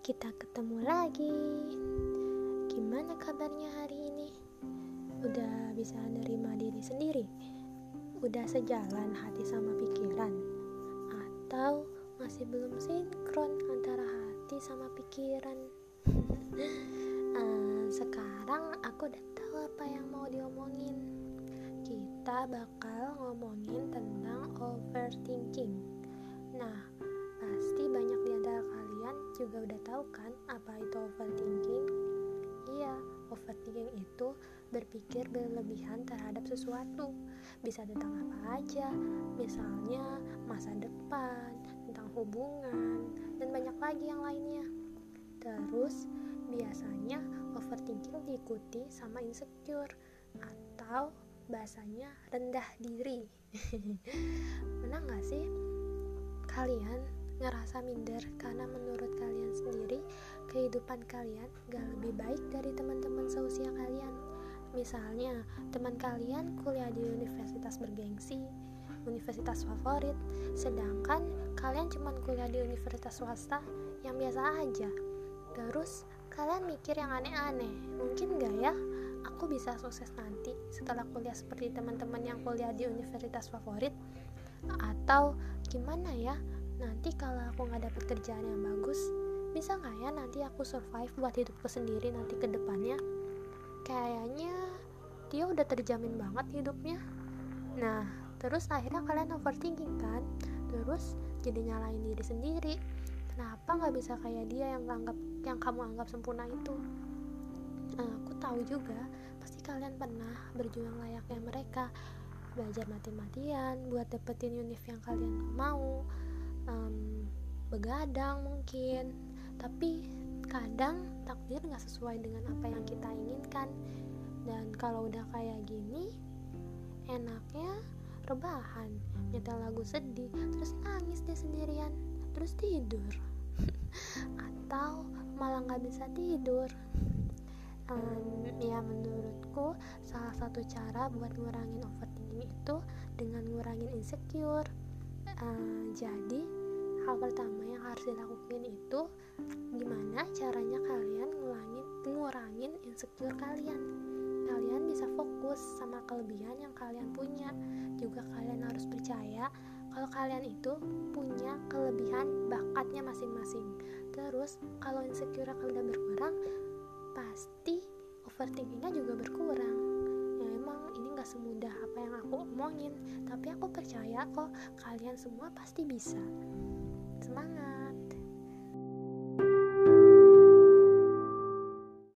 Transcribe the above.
kita ketemu lagi. Gimana kabarnya hari ini? Udah bisa nerima diri sendiri? Udah sejalan hati sama pikiran? Atau masih belum sinkron antara hati sama pikiran? uh, sekarang aku udah tahu apa yang mau diomongin. Kita bakal ngomongin tentang overthinking. Nah, pasti banyak udah tahu kan apa itu overthinking? Iya, overthinking itu berpikir berlebihan terhadap sesuatu. Bisa tentang apa aja, misalnya masa depan, tentang hubungan, dan banyak lagi yang lainnya. Terus, biasanya overthinking diikuti sama insecure atau bahasanya rendah diri. Pernah gak sih kalian ngerasa minder karena menurut kehidupan kalian gak lebih baik dari teman-teman seusia kalian. Misalnya teman kalian kuliah di universitas bergengsi universitas favorit sedangkan kalian cuma kuliah di universitas swasta yang biasa aja. Terus kalian mikir yang aneh-aneh mungkin gak ya? Aku bisa sukses nanti setelah kuliah seperti teman-teman yang kuliah di universitas favorit? Atau gimana ya? Nanti kalau aku nggak dapet kerjaan yang bagus bisa nggak ya nanti aku survive buat hidupku sendiri nanti ke depannya? Kayaknya dia udah terjamin banget hidupnya. Nah terus akhirnya kalian overthinking kan? Terus jadi nyalain diri sendiri. Kenapa nggak bisa kayak dia yang anggap yang kamu anggap sempurna itu? Nah, aku tahu juga pasti kalian pernah berjuang layaknya mereka. Belajar mati-matian buat dapetin univ yang kalian mau um, begadang mungkin tapi kadang takdir nggak sesuai dengan apa yang kita inginkan. Dan kalau udah kayak gini enaknya rebahan nyetel lagu sedih terus nangis deh sendirian terus tidur. Atau malah nggak bisa tidur. Um, ya menurutku salah satu cara buat ngurangin overthinking itu dengan ngurangin insecure. Uh, jadi hal pertama yang harus dilakukan itu gimana caranya kalian ngulangin ngurangin insecure kalian. Kalian bisa fokus sama kelebihan yang kalian punya. Juga kalian harus percaya kalau kalian itu punya kelebihan bakatnya masing-masing. Terus kalau insecure kalian berkurang pasti overthinkingnya juga berkurang. Ya emang ini gak semudah apa yang aku omongin. Tapi aku percaya kok kalian semua pasti bisa semangat.